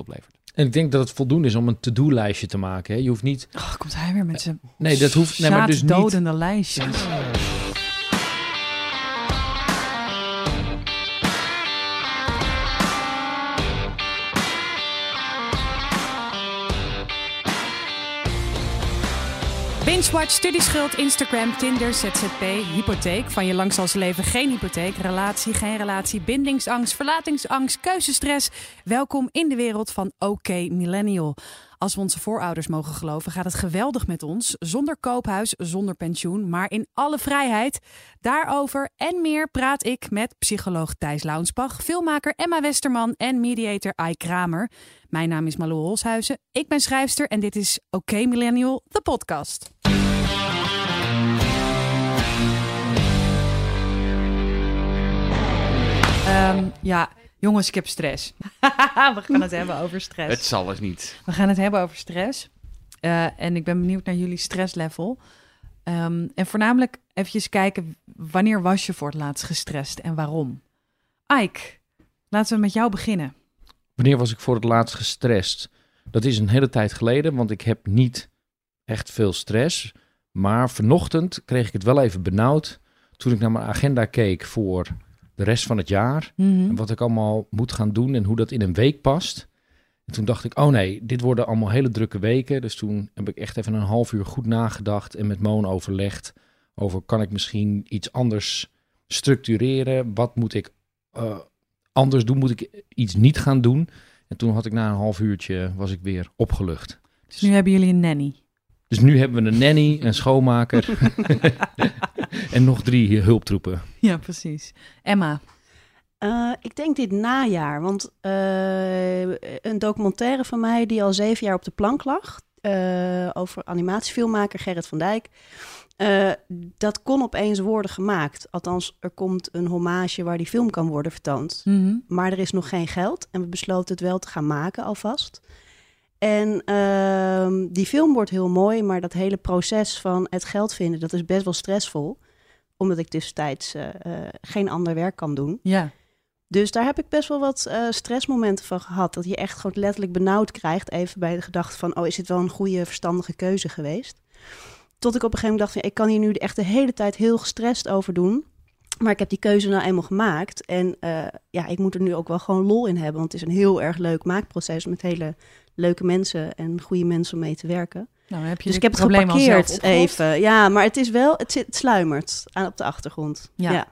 oplevert. En ik denk dat het voldoende is om een to-do-lijstje te maken. Hè? Je hoeft niet... Oh, komt hij weer met zijn Nee, dat hoeft... Nee, maar dus niet... dodende lijstje. Binge-watch, studieschuld, Instagram, Tinder, ZZP, hypotheek. Van je lang zal ze leven geen hypotheek. Relatie, geen relatie, bindingsangst, verlatingsangst, keuzestress. Welkom in de wereld van OK Millennial. Als we onze voorouders mogen geloven, gaat het geweldig met ons. Zonder koophuis, zonder pensioen, maar in alle vrijheid. Daarover en meer praat ik met psycholoog Thijs Launsbach, filmmaker Emma Westerman en mediator Ai Kramer. Mijn naam is Malou Holshuizen, ik ben schrijfster en dit is OK Millennial, de podcast. Ehm, ja, jongens, ik heb stress. we gaan het hebben over stress. Het zal eens niet. We gaan het hebben over stress. Uh, en ik ben benieuwd naar jullie stresslevel. Um, en voornamelijk eventjes kijken, wanneer was je voor het laatst gestrest en waarom? Ike, laten we met jou beginnen. Wanneer was ik voor het laatst gestrest? Dat is een hele tijd geleden, want ik heb niet echt veel stress. Maar vanochtend kreeg ik het wel even benauwd toen ik naar mijn agenda keek voor de rest van het jaar. Mhm. En wat ik allemaal moet gaan doen en hoe dat in een week past. En toen dacht ik, oh nee, dit worden allemaal hele drukke weken. Dus toen heb ik echt even een half uur goed nagedacht en met Moon overlegd over kan ik misschien iets anders structureren? Wat moet ik uh, anders doen? Moet ik iets niet gaan doen? En toen had ik na een half uurtje was ik weer opgelucht. Dus nu hebben jullie een nanny. Dus nu hebben we een nanny, een schoonmaker en nog drie hulptroepen. Ja, precies. Emma. Uh, ik denk dit najaar, want uh, een documentaire van mij die al zeven jaar op de plank lag, uh, over animatiefilmmaker Gerrit van Dijk, dat kon opeens worden gemaakt. Althans, er komt een hommage waar die film kan worden vertoond. Mm -hmm. Maar er is nog geen geld en we besloten het wel te gaan maken alvast. En uh, die film wordt heel mooi, maar dat hele proces van het geld vinden, dat is best wel stressvol. Omdat ik tussentijds uh, uh, geen ander werk kan doen. Ja. Dus daar heb ik best wel wat stressmomenten van gehad. Dat je echt gewoon letterlijk benauwd krijgt. Even bij de gedachte van, oh, is dit wel een goede, verstandige keuze geweest? Tot ik op een gegeven moment dacht, van, ik kan hier nu echt de hele tijd heel gestrest over doen. Maar ik heb die keuze nou eenmaal gemaakt. En uh, ja, ik moet er nu ook wel gewoon lol in hebben. Want het is een heel erg leuk maakproces met hele leuke mensen en goede mensen om mee te werken. Nou, heb je dus ik heb het geparkeerd even. Ja, maar het is wel, het, zit, het sluimert aan op de achtergrond. Ja. ja.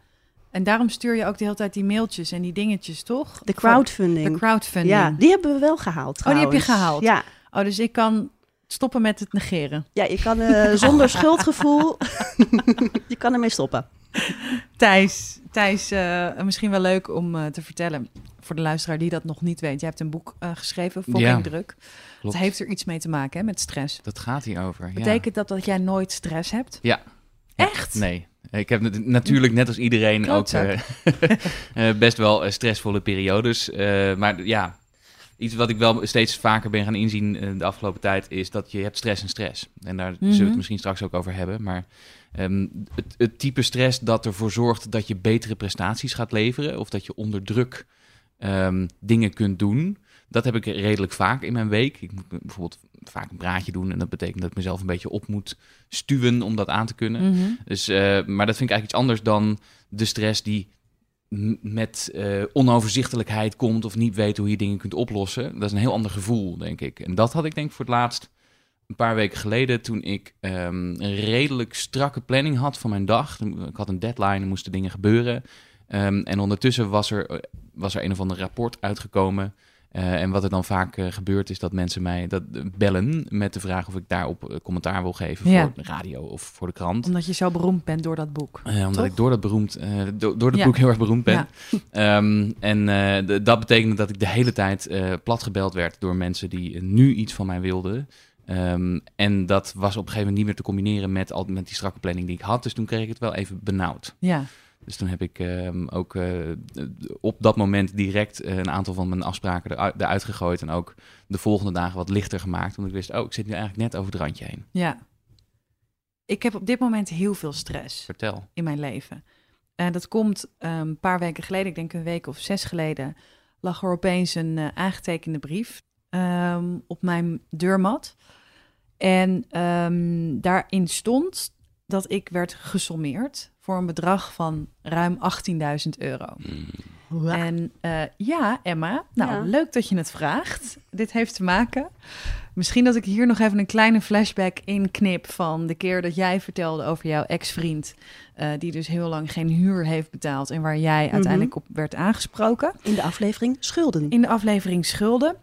En daarom stuur je ook de hele tijd die mailtjes en die dingetjes, toch? De crowdfunding. De crowdfunding. Ja, die hebben we wel gehaald. Oh, die heb je gehaald? Ja. Oh, dus ik kan stoppen met het negeren. Ja, je kan uh, zonder schuldgevoel, je kan ermee stoppen. Thijs, Thijs uh, misschien wel leuk om uh, te vertellen voor de luisteraar die dat nog niet weet. Jij hebt een boek uh, geschreven, Fucking Ja, Druk. klopt. Het heeft er iets mee te maken hè, met stress. Dat gaat hierover. Betekent dat dat jij nooit stress hebt? Ja. Echt? Nee. Ik heb nat- natuurlijk net als iedereen ook Klootzak. eh, eh, best wel eh, stressvolle periodes. Eh, maar ja, iets wat ik wel steeds vaker ben gaan inzien eh, de afgelopen tijd is dat je hebt stress en stress. En daar zullen we Mhm. het misschien straks ook over hebben. Maar ehm, het, het type stress dat ervoor zorgt dat je betere prestaties gaat leveren of dat je onder druk ehm, dingen kunt doen. Dat heb ik redelijk vaak in mijn week. Ik moet bijvoorbeeld vaak een praatje doen en dat betekent dat ik mezelf een beetje op moet stuwen om dat aan te kunnen. Mhm. Dus, eh, maar dat vind ik eigenlijk iets anders dan de stress die met eh, onoverzichtelijkheid komt of niet weet hoe je dingen kunt oplossen. Dat is een heel ander gevoel, denk ik. En dat had ik denk ik voor het laatst een paar weken geleden toen ik ehm, een redelijk strakke planning had van mijn dag. Ik had een deadline, er moesten dingen gebeuren. Ehm, en ondertussen was er, eh, was er een of ander rapport uitgekomen. Eh, en wat er dan vaak eh, gebeurt is dat mensen mij dat, eh, bellen met de vraag of ik daarop commentaar wil geven Ja. voor de radio of voor de krant. Omdat je zo beroemd bent door dat boek. Omdat Toch? ik door dat, beroemd, do- door dat Ja. boek heel erg beroemd ben. Ja. Ehm, en dat betekende dat ik de hele tijd platgebeld werd door mensen die nu iets van mij wilden. Ehm, en dat was op een gegeven moment niet meer te combineren met, al, met die strakke planning die ik had. Dus toen kreeg ik het wel even benauwd. Ja. Dus toen heb ik ehm, ook eh, op dat moment direct eh, een aantal van mijn afspraken eruit, eruit gegooid. En ook de volgende dagen wat lichter gemaakt. Want ik wist, oh, ik zit nu eigenlijk net over het randje heen. ja. Ik heb op dit moment heel veel stress. Vertel. in mijn leven. En dat komt eh, een paar weken geleden, ik denk een week of zes geleden, lag er opeens een eh, aangetekende brief ehm, op mijn deurmat. En ehm, daarin stond dat ik werd gesommeerd voor een bedrag van ruim 18.000 euro. En eh, ja, Emma, nou Ja. leuk dat je het vraagt. Dit heeft te maken. Misschien dat ik hier nog even een kleine flashback in knip van de keer dat jij vertelde over jouw ex-vriend, eh, die dus heel lang geen huur heeft betaald en waar jij uiteindelijk op werd aangesproken In de aflevering Schulden. in de aflevering Schulden.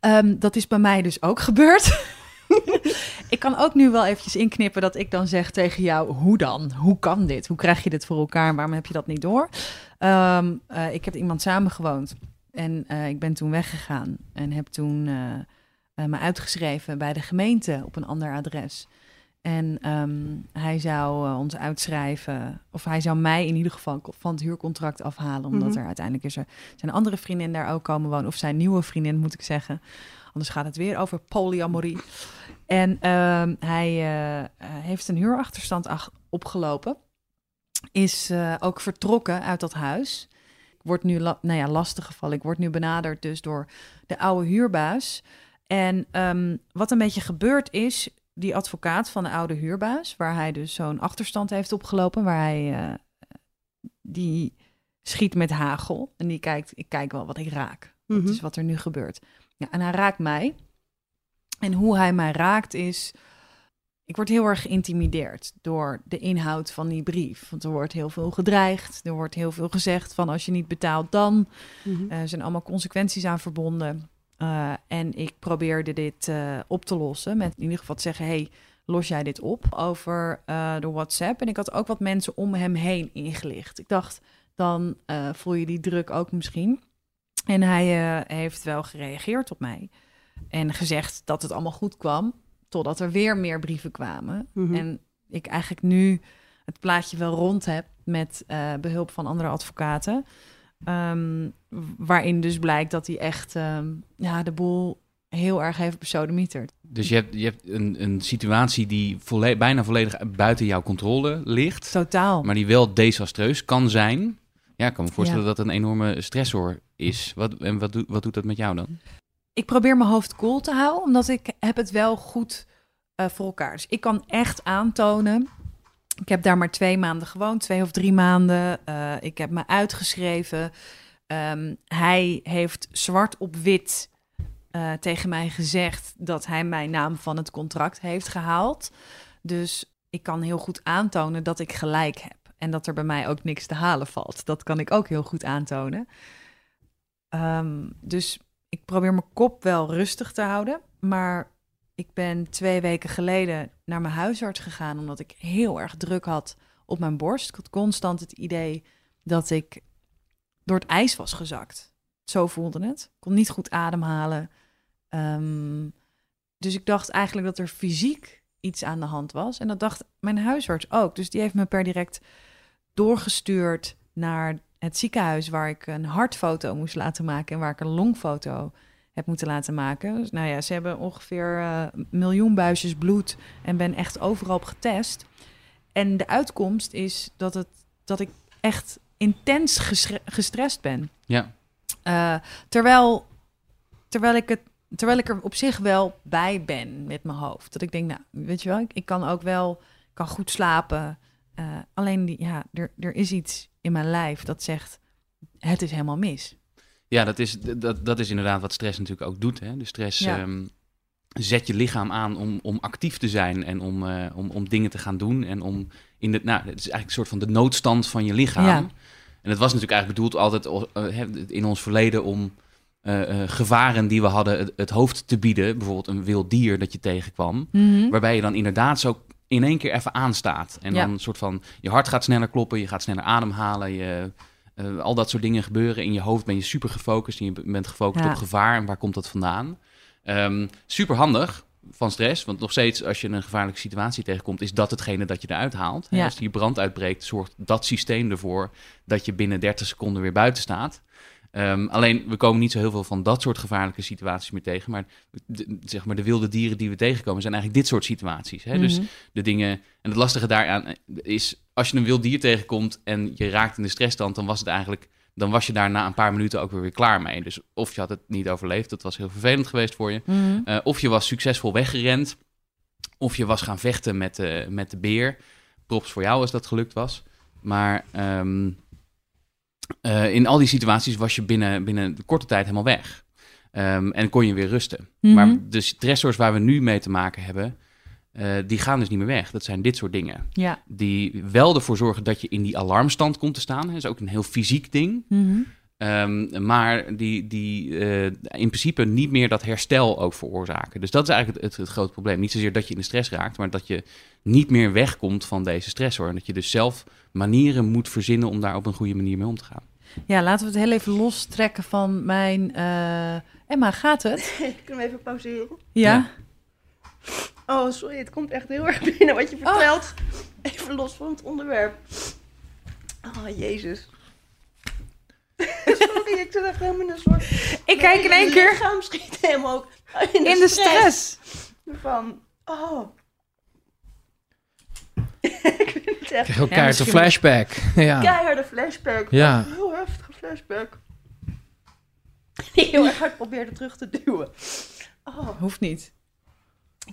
Ehm, dat is bij mij dus ook gebeurd. ik kan ook nu wel eventjes inknippen dat ik dan zeg tegen jou: hoe dan? Hoe kan dit? Hoe krijg je dit voor elkaar? Waarom heb je dat niet door? Ehm, eh, ik heb iemand samengewoond en eh, ik ben toen weggegaan en heb toen eh, me uitgeschreven bij de gemeente op een ander adres. En ehm, hij zou ons uitschrijven, of hij zou mij in ieder geval van het huurcontract afhalen, omdat Mhm. er uiteindelijk is er zijn andere vriendin daar ook komen wonen, of zijn nieuwe vriendin moet ik zeggen. Anders gaat het weer over polyamorie. En ehm, hij eh, eh, heeft een huurachterstand ach- opgelopen. Is eh, ook vertrokken uit dat huis. Wordt nu, nou ja, lastig gevallen. Ik word nu benaderd dus door de oude huurbaas. En ehm, wat een beetje gebeurd is, die advocaat van de oude huurbaas, waar hij dus zo'n achterstand heeft opgelopen, waar hij die schiet met hagel en die kijkt, ik kijk wel wat ik raak. Mhm. Dat is wat er nu gebeurt. Ja, en hij raakt mij. En hoe hij mij raakt is, ik word heel erg geïntimideerd door de inhoud van die brief. Want er wordt heel veel gedreigd, er wordt heel veel gezegd van als je niet betaalt dan. Mhm. Er zijn allemaal consequenties aan verbonden. Eh, en ik probeerde dit eh, op te lossen met in ieder geval te zeggen... hey, los jij dit op over eh, de WhatsApp? En ik had ook wat mensen om hem heen ingelicht. Ik dacht, dan eh, voel je die druk ook misschien. En hij eh, heeft wel gereageerd op mij. En gezegd dat het allemaal goed kwam, totdat er weer meer brieven kwamen. Mhm. En ik eigenlijk nu het plaatje wel rond heb met eh, behulp van andere advocaten. Ehm, waarin dus blijkt dat hij echt ehm, ja, de boel heel erg heeft besodemieterd. Dus je hebt, je hebt een, een situatie die volle- bijna volledig buiten jouw controle ligt, Totaal. maar die wel desastreus kan zijn. Ja, ik kan me voorstellen dat het een enorme stressor is. Wat, en wat, doet wat doet dat met jou dan? Ik probeer mijn hoofd koel te houden, omdat ik heb het wel goed eh, voor elkaar. Dus ik kan echt aantonen. Ik heb daar maar twee maanden gewoond, twee of drie maanden. Eh, ik heb me uitgeschreven. Ehm, hij heeft zwart op wit eh, tegen mij gezegd dat hij mijn naam van het contract heeft gehaald. Dus ik kan heel goed aantonen dat ik gelijk heb. En dat er bij mij ook niks te halen valt. Dat kan ik ook heel goed aantonen. Ehm, dus ik probeer mijn kop wel rustig te houden. Maar ik ben twee weken geleden naar mijn huisarts gegaan. Omdat ik heel erg druk had op mijn borst. Ik had constant het idee dat ik door het ijs was gezakt. Zo voelde het. Ik kon niet goed ademhalen. Ehm, dus ik dacht eigenlijk dat er fysiek iets aan de hand was. En dat dacht mijn huisarts ook. Dus die heeft me per direct doorgestuurd naar het ziekenhuis waar ik een hartfoto moest laten maken en waar ik een longfoto heb moeten laten maken. Dus nou ja, ze hebben ongeveer eh, een miljoen buisjes bloed en ben echt overal op getest. En de uitkomst is dat, het, dat ik echt intens gestre- gestrest ben. Ja, Eh, terwijl, terwijl, ik het, terwijl ik er op zich wel bij ben met mijn hoofd. Dat ik denk, nou, weet je wel, ik, ik kan ook wel, kan goed slapen. Eh, alleen, die, ja, er, er is iets in mijn lijf dat zegt, het is helemaal mis. ja dat, is, dat, dat is inderdaad wat stress natuurlijk ook doet. Hè? De stress Ja. ehm, zet je lichaam aan om, om actief te zijn en om, eh, om, om dingen te gaan doen. En om in de, nou, het is eigenlijk een soort van de noodstand van je lichaam. Ja. En het was natuurlijk eigenlijk bedoeld altijd hè, in ons verleden om eh, gevaren die we hadden het, het hoofd te bieden. Bijvoorbeeld een wild dier dat je tegenkwam. Waarbij je dan inderdaad zo in één keer even aanstaat. En Ja. dan een soort van, je hart gaat sneller kloppen, je gaat sneller ademhalen. Je, eh, al dat soort dingen gebeuren. In je hoofd ben je super gefocust en je bent gefocust Ja. op gevaar en waar komt dat vandaan. Ehm super handig van stress, want nog steeds als je een gevaarlijke situatie tegenkomt, is dat hetgene dat je eruit haalt. Ja. Als die brand uitbreekt, zorgt dat systeem ervoor dat je binnen 30 seconden weer buiten staat. Ehm, alleen, we komen niet zo heel veel van dat soort gevaarlijke situaties meer tegen. Maar, de, zeg maar de wilde dieren die we tegenkomen zijn eigenlijk dit soort situaties. Hè? Dus Mhm. de dingen. En het lastige daaraan is, als je een wild dier tegenkomt en je raakt in de stressstand, dan was het eigenlijk dan was je daar na een paar minuten ook weer, weer klaar mee. Dus of je had het niet overleefd, dat was heel vervelend geweest voor je. Mhm. Eh, of je was succesvol weggerend. Of je was gaan vechten met, de met de beer. Props voor jou als dat gelukt was. Maar ehm, eh, in al die situaties was je binnen, binnen de korte tijd helemaal weg. Ehm, en kon je weer rusten. Mhm. Maar de stressors waar we nu mee te maken hebben, eh, die gaan dus niet meer weg. Dat zijn dit soort dingen. Ja. Die wel ervoor zorgen dat je in die alarmstand komt te staan. Dat is ook een heel fysiek ding. Mhm. Ehm, maar die, die eh, in principe niet meer dat herstel ook veroorzaken. Dus dat is eigenlijk het, het, het grote probleem. Niet zozeer dat je in de stress raakt, maar dat je niet meer wegkomt van deze stressor. En dat je dus zelf manieren moet verzinnen om daar op een goede manier mee om te gaan. ja, laten we het heel even lostrekken van mijn... eh, Emma, gaat het? Kunnen we even pauzeren? Ja? Ja. Oh, sorry, het komt echt heel erg binnen wat je vertelt. Even los van het onderwerp. Oh, jezus. sorry, ik zit echt helemaal in een soort... Ik kijk in één keer lichaam schiet helemaal ook in de, in de stress. Van, oh. ik echt krijg ook Ja, keihard een misschien- flashback. ja. keiharde flashback. Ja. Heel heftige flashback. Die heel erg hard probeerde terug te duwen. Oh, Hoeft niet.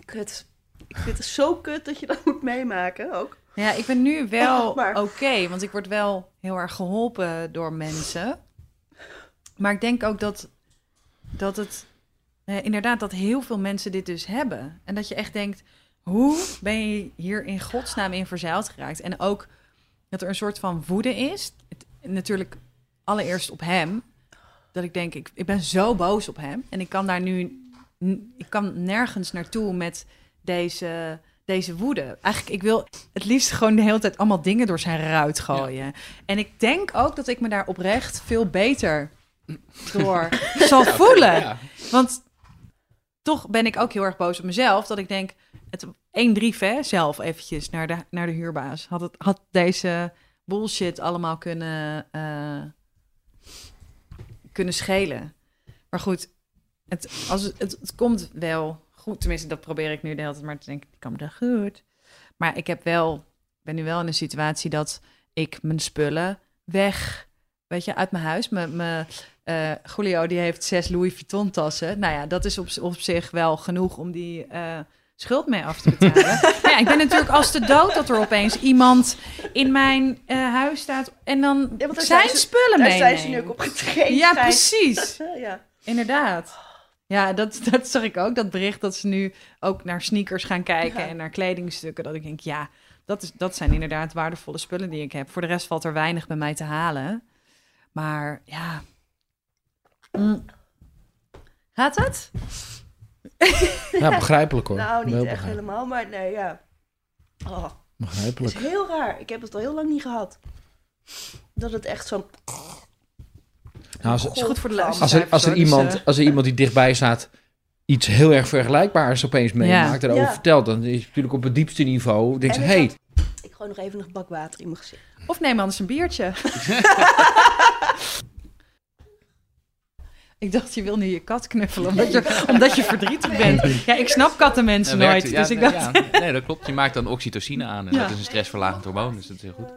kut. Ik vind het zo kut dat je dat moet meemaken ook. Ja, ik ben nu wel Oh, maar- oké, want ik word wel heel erg geholpen door mensen. Maar ik denk ook dat, dat het eh, inderdaad dat heel veel mensen dit dus hebben. En dat je echt denkt, hoe ben je hier in godsnaam in verzeild geraakt? En ook dat er een soort van woede is. Het- natuurlijk allereerst op hem. Dat ik denk, ik, ik ben zo boos op hem. En ik kan daar nu, ik kan nergens naartoe met deze, deze woede. Eigenlijk, ik wil het liefst gewoon de hele tijd allemaal dingen door zijn ruit gooien. En ik denk ook dat ik me daar oprecht veel beter door zal voelen. Ja. Want toch ben ik ook heel erg boos op mezelf. Dat ik denk, het één brief hè, zelf eventjes naar de, naar de huurbaas. Had, het, had deze bullshit allemaal kunnen, eh, kunnen schelen. Maar goed, het, als het, het, het komt wel goed. Tenminste, dat probeer ik nu de hele tijd maar te denken. Die komt wel goed. Maar ik heb wel, ben nu wel in een situatie dat ik mijn spullen weg, weet je, uit mijn huis. Mijn, mijn eh, Julio die heeft zes Louis Vuitton tassen. Nou ja, dat is op, op zich wel genoeg om die eh, schuld mee af te betalen. Ja, ik ben natuurlijk als de dood dat er opeens iemand in mijn eh, huis staat en dan Ja, daar zijn zijn ze- spullen Daar mee. zijn ze nu ook op getraind. Ja, precies. ja. Inderdaad. Ja, dat, dat zag ik ook. Dat bericht dat ze nu ook naar sneakers gaan kijken Ja. en naar kledingstukken. Dat ik denk, ja, dat, is, dat zijn inderdaad waardevolle spullen die ik heb. Voor de rest valt er weinig bij mij te halen. Maar ja. Mm. Gaat het? ja, begrijpelijk hoor. Nou, niet echt helemaal, maar nee, ja. Oh, het Begrijpelijk. is heel raar. Ik heb het al heel lang niet gehad. Dat het echt zo... Nou, als, is goed voor de als, luisteraar. er, als, er Dus, iemand, eh, als er iemand die dichtbij staat iets heel erg vergelijkbaars opeens meemaakt en Ja. erover Ja. vertelt, dan is het natuurlijk op het diepste niveau. Denk je, En ik hey, gooi nog even een bak water in mijn gezicht. Of neem anders een biertje. ik dacht, je wil nu je kat knuffelen omdat je, omdat je verdrietig bent. Ja, ik snap kattenmensen nooit. ja, dus ik nee, dacht, ja. nee, dat klopt. Je maakt dan oxytocine aan en Ja. dat is een stressverlagend hormoon, dus dat is heel goed.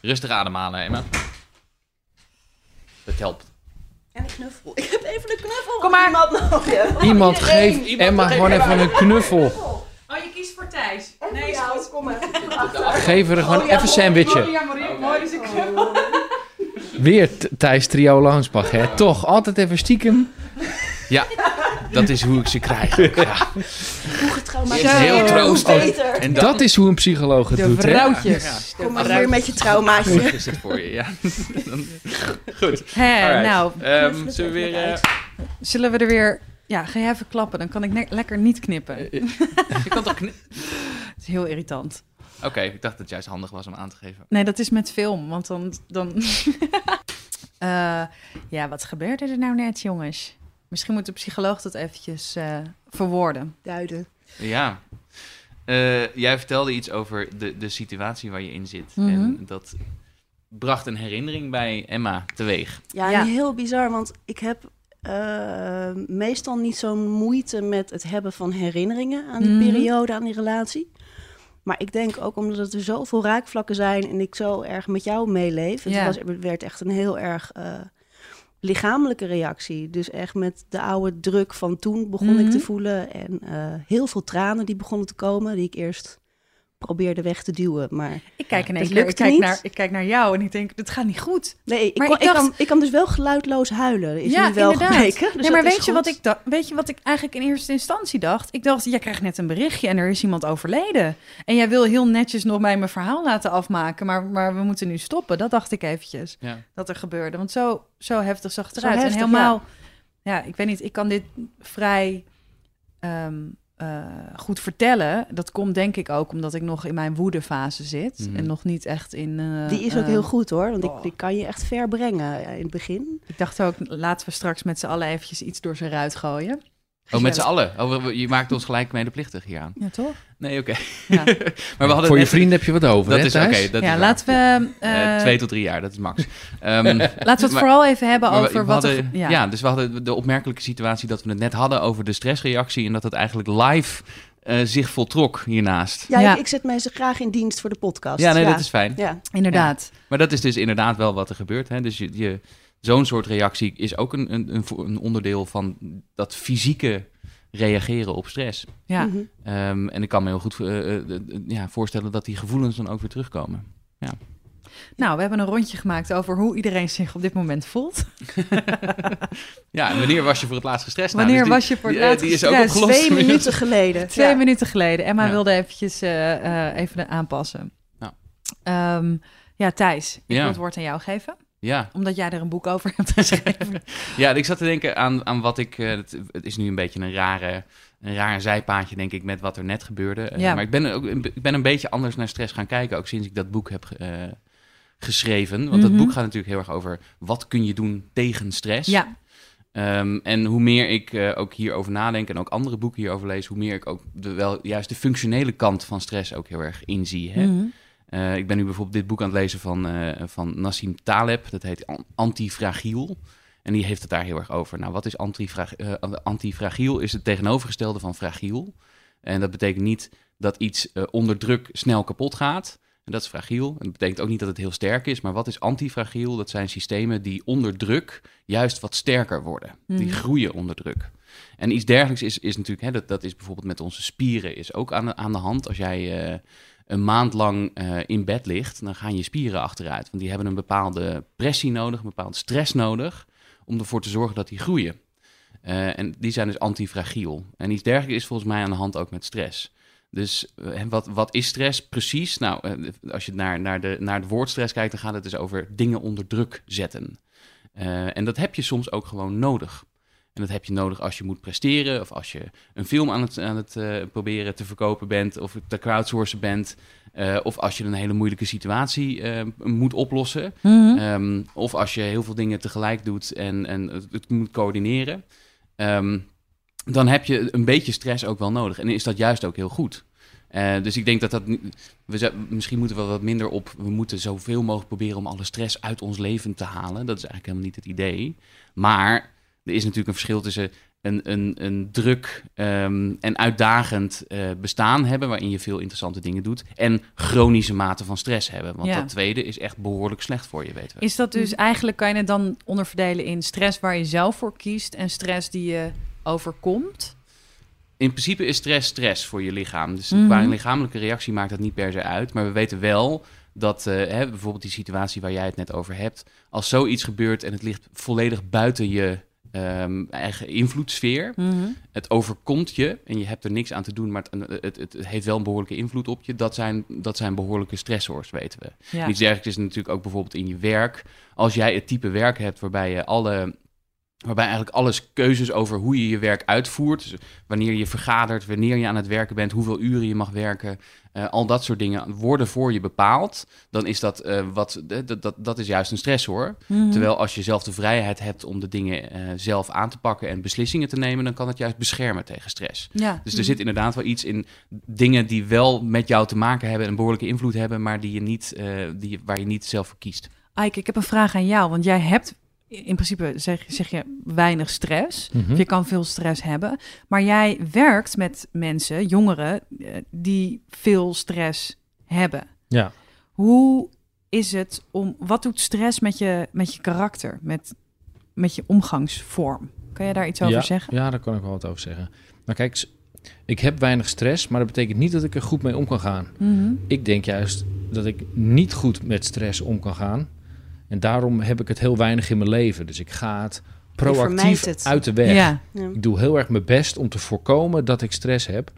Rustig ademhalen, Emma. Dat helpt. En een knuffel. Ik heb even een knuffel. Kom maar. Iemand nodig. iemand geeft Emma gewoon even een knuffel. Oh, je kiest voor Thijs. Nee, is goed. Kom maar. Geef er gewoon Oh, ja, even een sandwichje. ja, Marie, mooi dus ik Weer Th- Thijs Trio Langsbach, hè? Toch, altijd even stiekem. Ja, dat is hoe ik ze krijg. ook, Ja. Hoe getraumatiseerd. Heel troostend. En Dat is hoe een psycholoog het De doet, hè? vrouwtjes. Ja. De Kom maar weer met je traumaatje. is het voor je, ja. Dan- Goed. Hè, nou, Ehm, zullen we weer... eh, zullen we er weer... Ja, ga jij even klappen, dan kan ik ne- lekker niet knippen. Het je kan toch kni- is heel irritant. Oké, ik dacht dat het juist handig was om aan te geven. Nee, dat is met film, want dan... dan Eh, ja, wat gebeurde er nou net, jongens? Misschien moet de psycholoog dat eventjes eh, verwoorden. Duiden. Ja. Eh, jij vertelde iets over de, de situatie waar je in zit. Mhm. En dat bracht een herinnering bij Emma teweeg. Ja, heel bizar, want ik heb eh, meestal niet zo'n moeite met het hebben van herinneringen aan die Mhm. periode, aan die relatie. Maar ik denk ook omdat er zoveel raakvlakken zijn en ik zo erg met jou meeleef. Het Ja. was, het werd echt een heel erg eh, lichamelijke reactie. Dus echt met de oude druk van toen begon ik Mhm. te voelen. En eh, heel veel tranen die begonnen te komen, die ik eerst probeerde weg te duwen. Maar Ik kijk in één Dat keer, ik kijk, niet. naar, ik kijk naar jou en ik denk, dit gaat niet goed. nee, ik, Maar kon, ik ik, dacht- kan, ik kan dus wel geluidloos huilen. Is Ja, nu wel inderdaad. gebleken. Dus nee, maar weet je, wat ik dacht, weet je wat ik eigenlijk in eerste instantie dacht? Ik dacht, jij krijgt net een berichtje en er is iemand overleden. En jij wil heel netjes nog mij mijn verhaal laten afmaken, maar, maar we moeten nu stoppen. Dat dacht ik eventjes, Ja. dat er gebeurde. Want zo, zo heftig zag het eruit. heftig, en helemaal, ja. ik weet niet, ik kan dit vrij ehm, eh, goed vertellen. Dat komt denk ik ook omdat ik nog in mijn woedefase zit. Mhm. En nog niet echt in... eh, Die is ook eh, heel goed hoor, want oh. ik, die kan je echt ver brengen eh, in het begin. Ik dacht ook, laten we straks met z'n allen eventjes iets door zijn ruit gooien. Oh, met z'n allen. Oh, je maakt ons gelijk medeplichtig hier aan. Ja, toch? Nee, oké. Ja. maar we hadden Voor je vrienden heb je wat over, Dat hè, is oké. Dat ja, is laten waar. we... Eh, eh, twee tot drie jaar, dat is max. Ehm, Laten we het Maar- vooral even hebben we- over we wat er... Ja. ja. dus we hadden de opmerkelijke situatie dat we het net hadden over de stressreactie en dat het eigenlijk live eh, zich voltrok hiernaast. Ja, Ja. Ik, ik zet mensen graag in dienst voor de podcast. Ja, nee, dat is fijn. Ja. inderdaad. Maar dat is dus inderdaad wel wat er gebeurt. Hè? Dus je, je, zo'n soort reactie is ook een, een, een, onderdeel van dat fysieke reageren op stress. Ja. Mhm. Ehm, en ik kan me heel goed eh, eh, eh, ja, voorstellen dat die gevoelens dan ook weer terugkomen. Nou, we hebben een rondje gemaakt over hoe iedereen zich op dit moment voelt. Ja, en wanneer was je voor het laatst gestrest? Nou, Wanneer dus die- was je voor het die, laatst die is ook. Twee minuten geleden. Twee Ja. minuten geleden. Emma Ja. wilde eventjes eh, eh, even aanpassen. Ja. Ehm, ja, Thijs, ik Ja. wil het woord aan jou geven. Ja, Omdat jij er een boek over hebt geschreven. ja, ik zat te denken aan, aan wat ik... eh, het, het is nu een beetje een rare, een raar zijpaadje, denk ik, met wat er net gebeurde. Eh, Ja. Maar ik ben, ook, een- ik ben een beetje anders naar stress gaan kijken, ook sinds ik dat boek heb eh, geschreven. Want dat Mhm. boek gaat natuurlijk heel erg over wat kun je doen tegen stress. ja, Ehm, en hoe meer ik eh, ook hierover nadenk en ook andere boeken hierover lees, hoe meer ik ook de, wel juist de functionele kant van stress ook heel erg inzie. Hè? Mhm. Eh, ik ben nu bijvoorbeeld dit boek aan het lezen van, eh, van Nassim Taleb. Dat heet An- Antifragiel. En die heeft het daar heel erg over. Nou, wat is antifrag eh, antifragiel? Is het tegenovergestelde van fragiel. En dat betekent niet dat iets onder druk snel kapot gaat. En dat is fragiel. En dat betekent ook niet dat het heel sterk is. Maar wat is antifragiel? Dat zijn systemen die onder druk juist wat sterker worden. Die Mhm. groeien onder druk. En iets dergelijks is, is natuurlijk, hè, dat, dat is bijvoorbeeld met onze spieren is ook aan de, aan de hand. Als jij een maand lang eh, in bed ligt, dan gaan je spieren achteruit. Want die hebben een bepaalde pressie nodig, een bepaalde stress nodig, om ervoor te zorgen dat die groeien. Eh, en die zijn dus antifragiel. En iets dergelijks is volgens mij aan de hand ook met stress. Dus eh, wat, wat is stress precies? Nou, als je naar, naar, de, naar het woord stress kijkt, dan gaat het dus over dingen onder druk zetten. En dat heb je soms ook gewoon nodig. En dat heb je nodig als je moet presteren, of als je een film aan het, aan het eh, proberen te verkopen bent, of te crowdsourcen bent, eh, of als je een hele moeilijke situatie eh, moet oplossen, Mhm. Ehm, of als je heel veel dingen tegelijk doet en, en het, het moet coördineren, Ehm, dan heb je een beetje stress ook wel nodig. En is dat juist ook heel goed. Dus ik denk dat dat. We misschien moeten we wat minder op. We moeten zoveel mogelijk proberen om alle stress uit ons leven te halen. Dat is eigenlijk helemaal niet het idee. Maar er is natuurlijk een verschil tussen een, een, een druk ehm, en uitdagend eh, bestaan hebben. waarin je veel interessante dingen doet. en chronische mate van stress hebben. Want Ja. dat tweede is echt behoorlijk slecht voor je, weten we. Is dat dus eigenlijk, kan je het dan onderverdelen in stress waar je zelf voor kiest en stress die je overkomt? In principe is stress stress voor je lichaam. Dus Mhm. qua een lichamelijke reactie maakt dat niet per se uit. Maar we weten wel dat eh, hè, bijvoorbeeld die situatie waar jij het net over hebt... als zoiets gebeurt en het ligt volledig buiten je ehm, eigen invloedssfeer... het overkomt je en je hebt er niks aan te doen... maar het, het, het, het heeft wel een behoorlijke invloed op je. Dat zijn, dat zijn behoorlijke stressors, weten we. Ja. Iets dergelijks is natuurlijk ook bijvoorbeeld in je werk. Als jij het type werk hebt waarbij je alle. Waarbij eigenlijk alles keuzes over hoe je je werk uitvoert. Dus wanneer je vergadert, wanneer je aan het werken bent, hoeveel uren je mag werken. eh, al dat soort dingen worden voor je bepaald. Dan is dat, eh, wat, dat, dat, dat is juist een stressor. Mhm. Terwijl als je zelf de vrijheid hebt om de dingen eh, zelf aan te pakken en beslissingen te nemen, dan kan het juist beschermen tegen stress. Ja. Dus er zit inderdaad wel iets in dingen die wel met jou te maken hebben en een behoorlijke invloed hebben, maar die je niet, die, waar je niet zelf voor kiest. Ike, ik heb een vraag aan jou, want jij hebt in principe zeg, zeg je weinig stress. Mhm. Je kan veel stress hebben. Maar jij werkt met mensen, jongeren, eh, die veel stress hebben. Ja. Hoe is het om. Wat doet stress met je, met je karakter, met, met je omgangsvorm? Kan je daar iets over ja, zeggen? Ja, daar kan ik wel wat over zeggen. Maar kijk, ik heb weinig stress, maar dat betekent niet dat ik er goed mee om kan gaan. Mhm. Ik denk juist dat ik niet goed met stress om kan gaan. En daarom heb ik het heel weinig in mijn leven. Dus ik ga het proactief het. uit de weg. Ja. Ja. Ik doe heel erg mijn best om te voorkomen dat ik stress heb.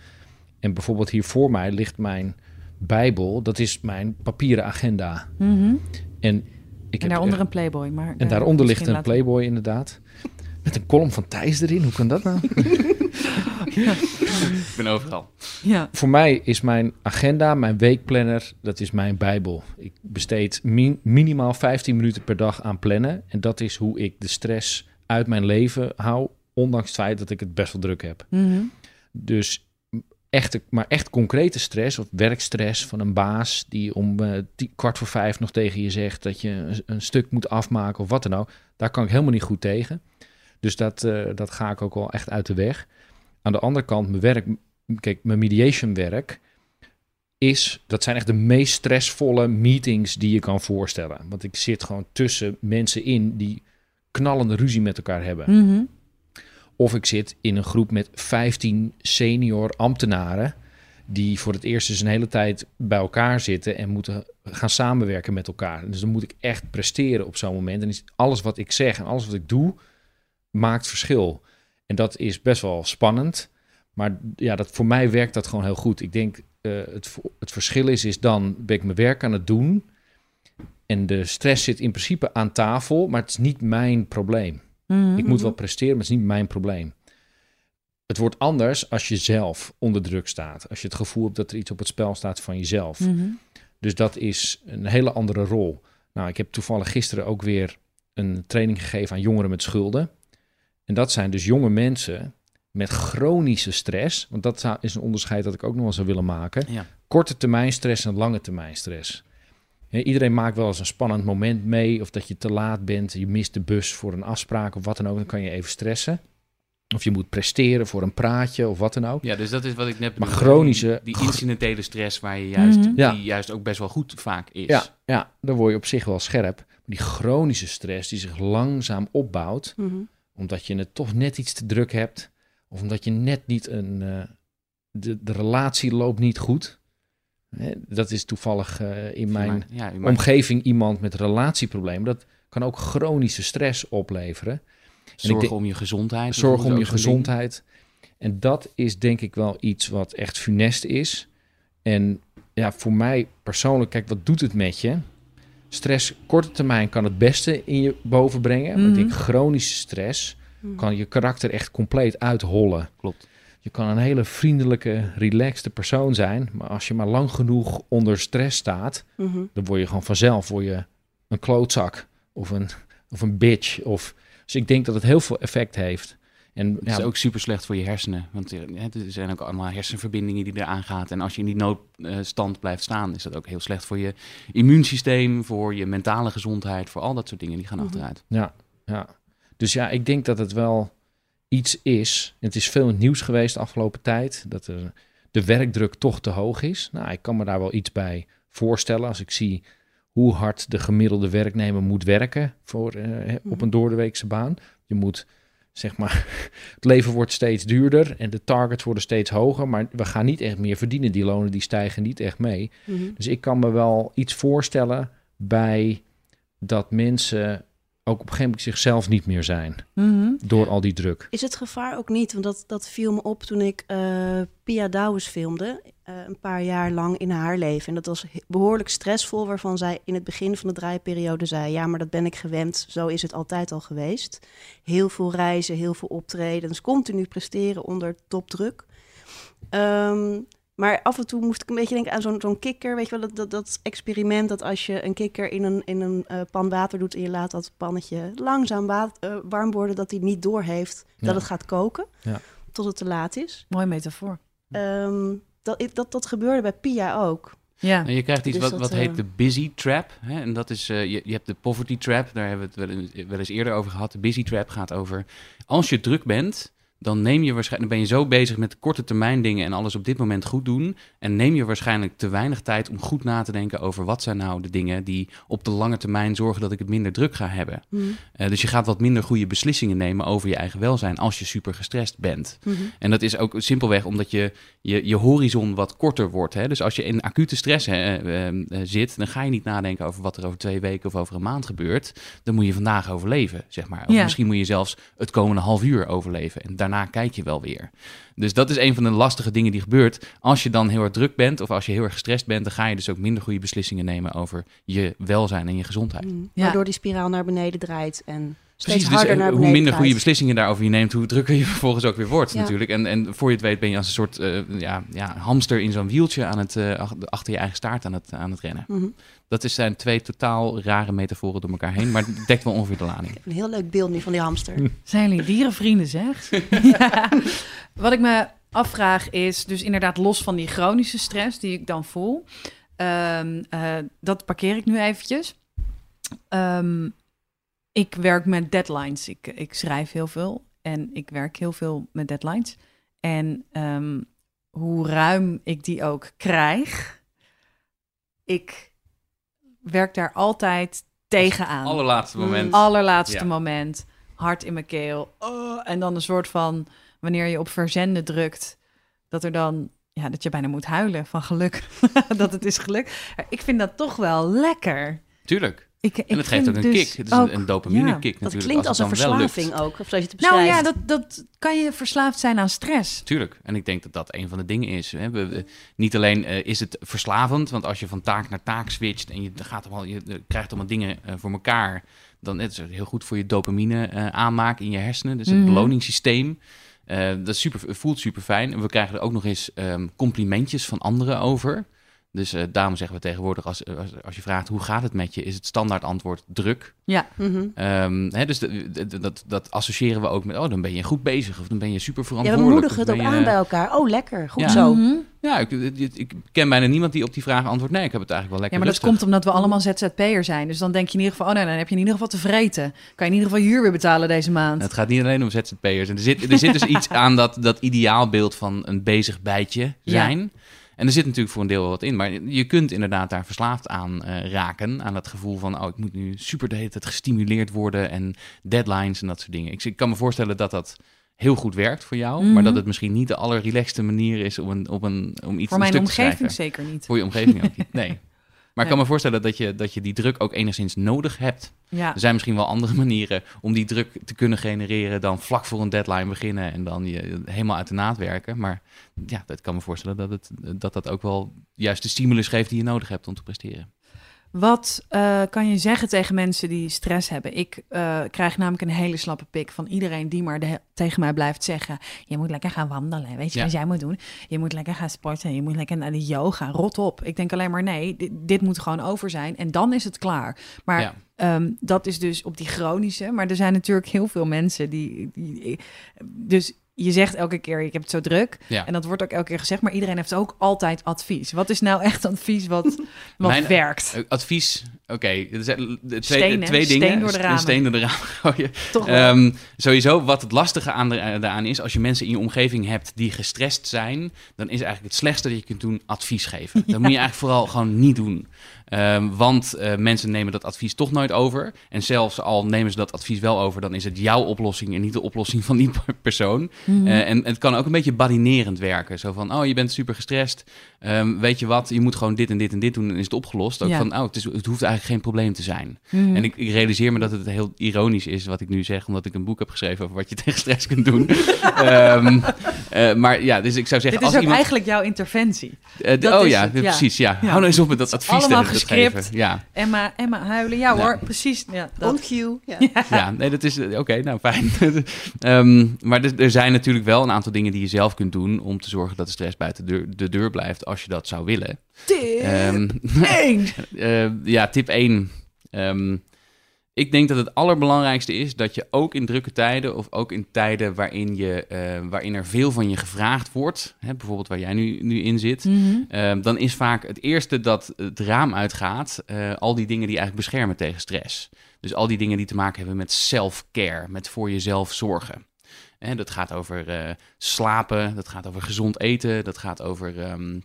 En bijvoorbeeld hier voor mij ligt mijn Bijbel. Dat is mijn papieren agenda. Mhm. En, ik En heb daaronder echt- een Playboy. Maar en daar daaronder ligt een Playboy inderdaad. Met een column van Thijs erin. Hoe kan dat nou? Ik ben overal. Ja. Voor mij is mijn agenda, mijn weekplanner, dat is mijn Bijbel. Ik besteed min- minimaal 15 minuten per dag aan plannen. En dat is hoe ik de stress uit mijn leven hou. Ondanks het feit dat ik het best wel druk heb. Mhm. Dus echt, maar echt concrete stress of werkstress van een baas die om eh, kwart voor vijf nog tegen je zegt dat je een, een stuk moet afmaken of wat dan ook. Daar kan ik helemaal niet goed tegen. Dus dat, eh, dat ga ik ook wel echt uit de weg. Aan de andere kant, mijn werk, kijk, mijn mediation werk is, dat zijn echt de meest stressvolle meetings die je kan voorstellen. Want ik zit gewoon tussen mensen in die knallende ruzie met elkaar hebben. Mhm. Of ik zit in een groep met 15 senior ambtenaren. die voor het eerst dus een hele tijd bij elkaar zitten. en moeten gaan samenwerken met elkaar. Dus dan moet ik echt presteren op zo'n moment. En alles wat ik zeg en alles wat ik doe. maakt verschil. En dat is best wel spannend. Maar ja, dat, voor mij werkt dat gewoon heel goed. Ik denk, eh, het, het verschil is, is dan ben ik mijn werk aan het doen. En de stress zit in principe aan tafel, maar het is niet mijn probleem. Mhm. Ik moet wel presteren, maar het is niet mijn probleem. Het wordt anders als je zelf onder druk staat. Als je het gevoel hebt dat er iets op het spel staat van jezelf. Mhm. Dus dat is een hele andere rol. Nou, ik heb toevallig gisteren ook weer een training gegeven aan jongeren met schulden. En dat zijn dus jonge mensen met chronische stress. Want dat is een onderscheid dat ik ook nog wel zou willen maken. Ja. Korte termijn stress en lange termijn stress. Hè, iedereen maakt wel eens een spannend moment mee. Of dat je te laat bent, je mist de bus voor een afspraak of wat dan ook. Dan kan je even stressen. Of je moet presteren voor een praatje of wat dan ook. Ja, dus dat is wat ik net Maar chronische- Die, die incidentele stress waar je juist, Mhm. Ja. die juist ook best wel goed vaak is. Ja, ja, dan word je op zich wel scherp. Maar die chronische stress die zich langzaam opbouwt, Mhm. Omdat je het toch net iets te druk hebt, of omdat je net niet een. eh, de, de relatie loopt niet goed. Hè, dat is toevallig eh, in mijn ja, omgeving iemand met relatieproblemen. Dat kan ook chronische stress opleveren. denk- om je gezondheid. Zorg om je gezondheid. En dat is denk ik wel iets wat echt funest is. En ja, voor mij persoonlijk, kijk, wat doet het met je? Stress, korte termijn kan het beste in je boven brengen. Maar ik denk Mhm. chronische stress Mhm. kan je karakter echt compleet uithollen. Klopt. Je kan een hele vriendelijke, relaxte persoon zijn. Maar als je maar lang genoeg onder stress staat, Mhm. dan word je gewoon vanzelf word je een klootzak of een, of een bitch. Of, dus ik denk dat het heel veel effect heeft. En Het ja, is ook super slecht voor je hersenen. Want er, hè, er zijn ook allemaal hersenverbindingen die eraan gaan. En als je in die noodstand blijft staan, is dat ook heel slecht voor je immuunsysteem, voor je mentale gezondheid, voor al dat soort dingen. Die gaan Mhm. achteruit. Ja, ja. Dus ja, ik denk dat het wel iets is. Het is veel in het nieuws geweest de afgelopen tijd. Dat er de werkdruk toch te hoog is. Nou, ik kan me daar wel iets bij voorstellen. Als ik zie hoe hard de gemiddelde werknemer moet werken voor, eh, op een doordeweekse baan. Je moet, zeg maar, het leven wordt steeds duurder en de targets worden steeds hoger. Maar we gaan niet echt meer verdienen. Die lonen die stijgen niet echt mee. Mhm. Dus ik kan me wel iets voorstellen bij dat mensen ook op een gegeven moment zichzelf niet meer zijn Mhm. door al die druk. Is het gevaar ook niet? Want dat, dat viel me op toen ik eh, Pia Douwes filmde. eh, een paar jaar lang in haar leven. En dat was behoorlijk stressvol. Waarvan zij in het begin van de draaiperiode zei... ja, maar dat ben ik gewend. Zo is het altijd al geweest. Heel veel reizen, heel veel optredens. Continu presteren onder topdruk. Ehm, maar af en toe moest ik een beetje denken aan zo'n zo'n kikker. Weet je wel, dat, dat, dat experiment dat als je een kikker in een, in een eh, pan water doet... en je laat dat pannetje langzaam eh, warm worden... dat hij niet doorheeft Ja. dat het gaat koken. Ja. Tot het te laat is. Mooie metafoor. Ehm, dat, dat, dat gebeurde bij Pia ook. Ja. Nou, je krijgt iets Dus wat, dat, wat heet eh, de busy trap. Hè? En dat is, eh, je, je hebt de poverty trap, daar hebben we het wel eens, wel eens eerder over gehad. De busy trap gaat over, als je druk bent, dan neem je waarschijnlijk, ben je zo bezig met korte termijn dingen en alles op dit moment goed doen. En neem je waarschijnlijk te weinig tijd om goed na te denken over wat zijn nou de dingen die op de lange termijn zorgen dat ik het minder druk ga hebben. Mhm. Eh, dus je gaat wat minder goede beslissingen nemen over je eigen welzijn als je super gestrest bent. Mhm. En dat is ook simpelweg omdat je, je, je horizon wat korter wordt. Hè? Dus als je in acute stress hè, eh, eh, zit, dan ga je niet nadenken over wat er over twee weken of over een maand gebeurt. Dan moet je vandaag overleven, zeg maar. Of Ja. misschien moet je zelfs het komende half uur overleven. En daarna kijk je wel weer. Dus dat is een van de lastige dingen die gebeurt. Als je dan heel erg druk bent of als je heel erg gestrest bent, dan ga je dus ook minder goede beslissingen nemen over je welzijn en je gezondheid. Ja. Waardoor die spiraal naar beneden draait en steeds Precies, dus harder eh, naar hoe beneden minder goede beslissingen daarover je neemt, hoe drukker je vervolgens ook weer wordt Ja. natuurlijk. En, en voor je het weet ben je als een soort eh, ja, ja, hamster in zo'n wieltje aan het, eh, ach- achter je eigen staart aan het, aan het rennen. Mhm. Dat is, zijn twee totaal rare metaforen door elkaar heen, maar het dekt wel ongeveer de lading. Een heel leuk beeld nu van die hamster. Zijn jullie dierenvrienden, zeg? ja. Wat ik me afvraag is, dus inderdaad los van die chronische stress die ik dan voel. ehm, eh, dat parkeer ik nu eventjes. Ehm, ik werk met deadlines. Ik, ik schrijf heel veel en ik werk heel veel met deadlines. En ehm, hoe ruim ik die ook krijg, ik werk daar altijd tegenaan Allerlaatste Mm. moment. allerlaatste Ja. moment, hart in mijn keel. Oh, en dan een soort van, wanneer je op verzenden drukt, dat er dan, ja, dat je bijna moet huilen van geluk. dat het is geluk. Ik vind dat toch wel lekker. Tuurlijk. Ik, ik En het geeft ook een dus kick. Het is een, een dopamine ja. kick Dat natuurlijk. klinkt als, een verslaving ook, of zoals je het Nou beschrijft. ja, dat, dat kan je verslaafd zijn aan stress. Tuurlijk. En ik denk dat dat een van de dingen is. Hè. We, we- niet alleen eh, is het verslavend, want als je van taak naar taak switcht en je, gaat allemaal, je eh, krijgt allemaal dingen eh, voor elkaar, dan is het heel goed voor je dopamine aanmaak in je hersenen. Dus het Mhm. beloningssysteem. Eh, dat is super, voelt super fijn. En we krijgen er ook nog eens ehm, complimentjes van anderen over. Dus eh, daarom zeggen we tegenwoordig, als, als, als je vraagt hoe gaat het met je, is het standaard antwoord druk. Ja, Mhm. Ehm, hè, dus de- de- dat, dat associëren we ook met, oh, dan ben je goed bezig of dan ben je super Ja, we verantwoordelijk. moedigen het ook je- aan bij elkaar. Oh, lekker. Goed Ja. zo. Mhm. Ja, ik, ik, ik ken bijna niemand die op die vraag antwoordt, nee, ik heb het eigenlijk wel Ja, lekker maar dat komt omdat we allemaal ZZP'er zijn. Dus dan denk je in ieder geval, oh nee, dan heb je in ieder geval te vreten. Kan je in ieder geval huur weer betalen deze maand. Het gaat niet alleen om ZZP'ers. En er zit, er zit dus iets aan dat, dat ideaalbeeld van een bezig bijtje zijn. En er zit natuurlijk voor een deel wel wat in. Maar je kunt inderdaad daar verslaafd aan eh, raken. Aan dat gevoel van, oh, ik moet nu super de hele tijd gestimuleerd worden. En deadlines en dat soort dingen. Ik, ik kan me voorstellen dat dat heel goed werkt voor jou. Mhm. Maar dat het misschien niet de allerrelaxste manier is om, een, op een, om iets Voor een mijn stuk te omgeving schrijven. zeker niet. Voor je omgeving ook niet. Nee. Maar ik kan me voorstellen dat je, dat je die druk ook enigszins nodig hebt. Ja. Er zijn misschien wel andere manieren om die druk te kunnen genereren dan vlak voor een deadline beginnen en dan je helemaal uit de naad werken. Maar ja, dat kan me voorstellen dat het, dat, dat ook wel juist de stimulus geeft die je nodig hebt om te presteren. Wat eh, kan je zeggen tegen mensen die stress hebben? Ik eh, krijg namelijk een hele slappe pik van iedereen die maar de- tegen mij blijft zeggen: Je moet lekker gaan wandelen. Weet je Ja. wat jij moet doen? Je moet lekker gaan sporten. Je moet lekker naar de yoga. Rot op. Ik denk alleen maar: nee, dit, dit moet gewoon over zijn. En dan is het klaar. Maar Ja. ehm, dat is dus op die chronische. Maar er zijn natuurlijk heel veel mensen die. die dus je zegt elke keer: Ik heb het zo druk. Ja. En dat wordt ook elke keer gezegd. Maar iedereen heeft ook altijd advies. Wat is nou echt advies wat, wat Mijn- werkt? Eh, Advies, oké, er zijn de twee, Steen, twee Steen dingen. door de ramen. steen door de ramen gooien. Toch wel. Ehm, sowieso, wat het lastige aan de, eh, daaraan is, als je mensen in je omgeving hebt die gestrest zijn, dan is eigenlijk het slechtste dat je kunt doen advies geven. Dat moet je eigenlijk vooral gewoon niet doen. Ehm, want eh, mensen nemen dat advies toch nooit over. En zelfs al nemen ze dat advies wel over, dan is het jouw oplossing en niet de oplossing van die persoon. Mhm. Eh, en het kan ook een beetje badinerend werken. Zo van, oh, je bent super gestrest. Ehm, weet je wat, je moet gewoon dit en dit en dit doen en is het opgelost. Ook Ja. van, oh, het, is, het hoeft eigenlijk geen probleem te zijn. Mhm. En ik, ik realiseer me dat het heel ironisch is wat ik nu zeg, omdat ik een boek heb geschreven over wat je tegen stress kunt doen. Ehm, eh, maar ja, dus ik zou Dit zeggen, is als ook iemand... eigenlijk jouw interventie. eh, dat oh is ja, het, ja. precies, ja. Ja. Hou nou eens op met dat advies allemaal te, te gescript. geven. Ja, Emma, Emma huilen. Ja Ja. hoor, precies. Ja, On cue. Ja. ja, nee, dat is eh, oké, nou fijn. Ehm, maar er, er zijn natuurlijk wel een aantal dingen die je zelf kunt doen om te zorgen dat de stress buiten de deur, de deur blijft als je dat zou willen. Tip Ehm, eh, ja, tip 1. ik denk dat het allerbelangrijkste is dat je ook in drukke tijden of ook in tijden waarin, je, eh, waarin er veel van je gevraagd wordt, hè, bijvoorbeeld waar jij nu, nu in zit, Mhm. dan is vaak het eerste dat het raam uitgaat eh, al die dingen die eigenlijk beschermen tegen stress. Dus al die dingen die te maken hebben met self-care, met voor jezelf zorgen. Hè, dat gaat over eh, slapen, dat gaat over gezond eten, dat gaat over ehm,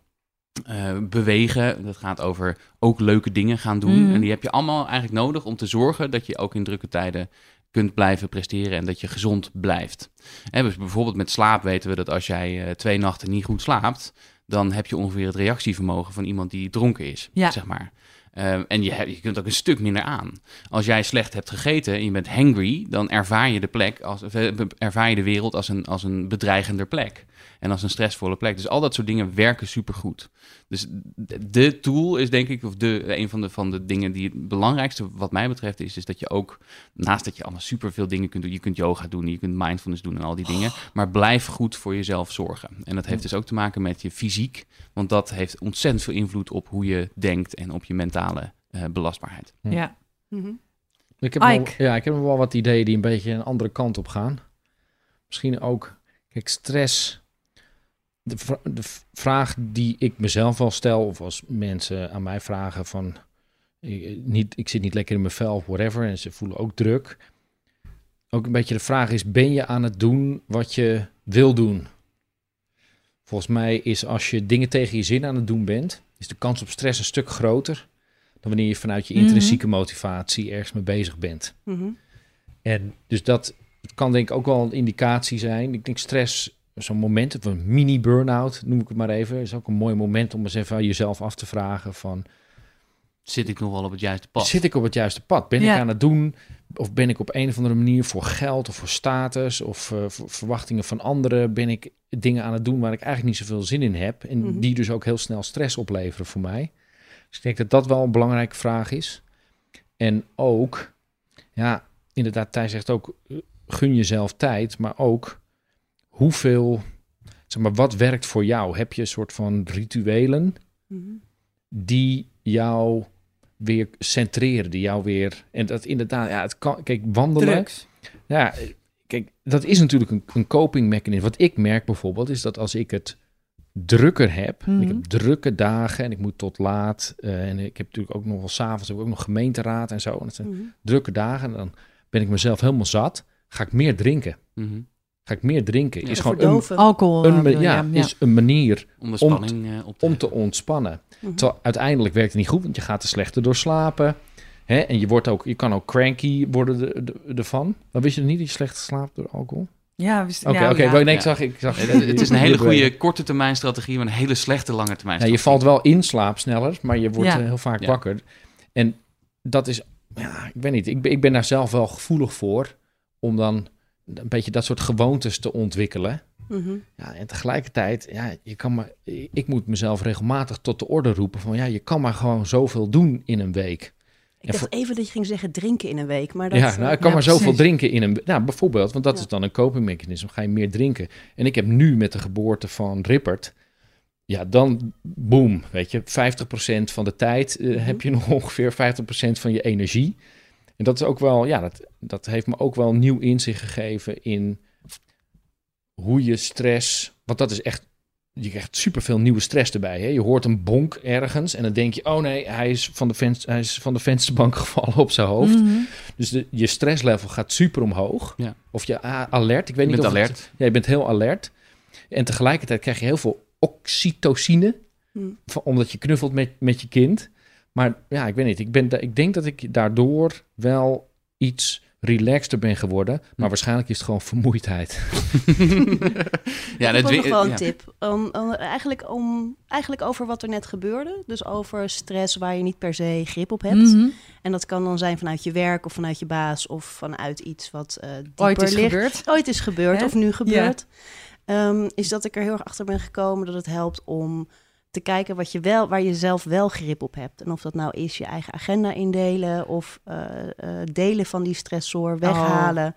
eh, bewegen, dat gaat over ook leuke dingen gaan doen. Mhm. En die heb je allemaal eigenlijk nodig om te zorgen dat je ook in drukke tijden kunt blijven presteren en dat je gezond blijft. Hè, dus bijvoorbeeld met slaap weten we dat als jij eh, twee nachten niet goed slaapt, dan heb je ongeveer het reactievermogen van iemand die dronken is, Ja. zeg maar. Ehm, en je, je kunt ook een stuk minder aan. Als jij slecht hebt gegeten en je bent hangry, dan ervaar je de plek als, eh, ervaar je de wereld als een, als een bedreigender plek. En als een stressvolle plek. Dus al dat soort dingen werken supergoed. Dus de- tool is denk ik, of de, een van de, van de dingen die het belangrijkste wat mij betreft is, is dat je ook, naast dat je allemaal superveel dingen kunt doen, je kunt yoga doen, je kunt mindfulness doen en al die dingen, maar blijf goed voor jezelf zorgen. En dat heeft dus ook te maken met je fysiek, want dat heeft ontzettend veel invloed op hoe je denkt en op je mentale eh, belastbaarheid. Hm. Ja. Mhm. Ik heb, wel, ja, ik heb nog wel wat ideeën die een beetje een andere kant op gaan. Misschien ook, kijk, stress. De, vraag die ik mezelf wel stel, of als mensen aan mij vragen van, eh, niet, ik zit niet lekker in mijn vel of whatever, en ze voelen ook druk. Ook een beetje de vraag is, ben je aan het doen wat je wil doen? Volgens mij is als je dingen tegen je zin aan het doen bent, is de kans op stress een stuk groter dan wanneer je vanuit je Mhm. intrinsieke motivatie ergens mee bezig bent. Mhm. En dus dat kan denk ik ook wel een indicatie zijn. Ik denk stress, zo'n moment, of een mini burn-out noem ik het maar even, is ook een mooi moment om eens even aan jezelf af te vragen van, Zit ik nog wel op het juiste pad? zit ik op het juiste pad? Ben Ja. ik aan het doen? Of ben ik op een of andere manier voor geld of voor status of eh, voor verwachtingen van anderen, ben ik dingen aan het doen waar ik eigenlijk niet zoveel zin in heb en Mhm. die dus ook heel snel stress opleveren voor mij. Dus ik denk dat dat wel een belangrijke vraag is. En ook, ja, inderdaad, Thij zegt ook, eh, gun jezelf tijd, maar ook hoeveel, zeg maar, wat werkt voor jou? Heb je een soort van rituelen Mhm. die jou weer centreren, die jou weer, en dat inderdaad, ja, het kan, kijk, wandelen, Drugs. ja, kijk, dat is natuurlijk een, een coping mechanisme. Wat ik merk bijvoorbeeld, is dat als ik het drukker heb, ik Mhm. heb drukke dagen en ik moet tot laat, eh, en ik heb natuurlijk ook nog wel s'avonds, heb ik ook nog gemeenteraad en zo, en het zijn Mhm. drukke dagen, en dan ben ik mezelf helemaal zat, ga ik meer drinken. Mhm. Ga ik meer drinken. Ja, is gewoon een. Alcohol. een, eh, ja, is een manier Om de Om spanning eh, op te om te ontspannen. Terwijl uiteindelijk werkt het niet goed, want je gaat er slechter door slapen. Hè? En je, wordt ook, je kan ook cranky worden de, de, ervan. Maar wist je niet dat je slechter slaapt door alcohol? Ja, wist- Oké, nou, oké. ja. wel, nee, ik zag... Ik zag Het, het is een hele goede korte termijn strategie, maar een hele slechte lange termijn Ja, je valt wel in slaap sneller, maar je wordt Ja. eh, heel vaak Ja. wakker. En dat is... Ja, ik weet niet. Ik ben, ik ben daar zelf wel gevoelig voor. Om dan een beetje dat soort gewoontes te ontwikkelen. Mhm. Ja, en tegelijkertijd, ja, je kan maar, ik moet mezelf regelmatig tot de orde roepen van ja, je kan maar gewoon zoveel doen in een week. Ik dacht even dat je ging zeggen drinken in een week, maar dat... ja, nou, ik kan ja, maar zoveel precies. drinken in een, nou, bijvoorbeeld, want dat Ja. is dan een copingmechanisme, ga je meer drinken. En ik heb nu met de geboorte van Rippert, ja, dan boom, weet je, 50% van de tijd eh, Mhm. heb je nog ongeveer 50% van je energie. En dat is ook wel, ja, dat, dat heeft me ook wel nieuw inzicht gegeven in hoe je stress, want dat is echt, je krijgt superveel nieuwe stress erbij. Hè? Je hoort een bonk ergens en dan denk je, oh nee, hij is van de, venst, hij is van de vensterbank gevallen op zijn hoofd. Mhm. Dus de, je stresslevel gaat super omhoog. Ja. Of je alert, ik weet Je niet bent of het- alert. ja, je bent heel alert. En tegelijkertijd krijg je heel veel oxytocine, van- omdat je knuffelt met, met je kind. Maar ja, ik weet niet. Ik, ben, ik denk dat ik daardoor wel iets relaxter ben geworden. Maar Hm. waarschijnlijk is het gewoon vermoeidheid. ja, ik heb ook dwi- nog wel een ja. tip. Om, om- eigenlijk, om, eigenlijk over wat er net gebeurde. Dus over stress waar je niet per se grip op hebt. Mhm. En dat kan dan zijn vanuit je werk of vanuit je baas of vanuit iets wat eh dieper Ooit is ligt. gebeurd. Ooit is gebeurd Hè? of nu gebeurt. Ehm, is dat ik er heel erg achter ben gekomen dat het helpt om te kijken wat je wel, waar je zelf wel grip op hebt. En of dat nou is je eigen agenda indelen of eh, eh, delen van die stressor weghalen.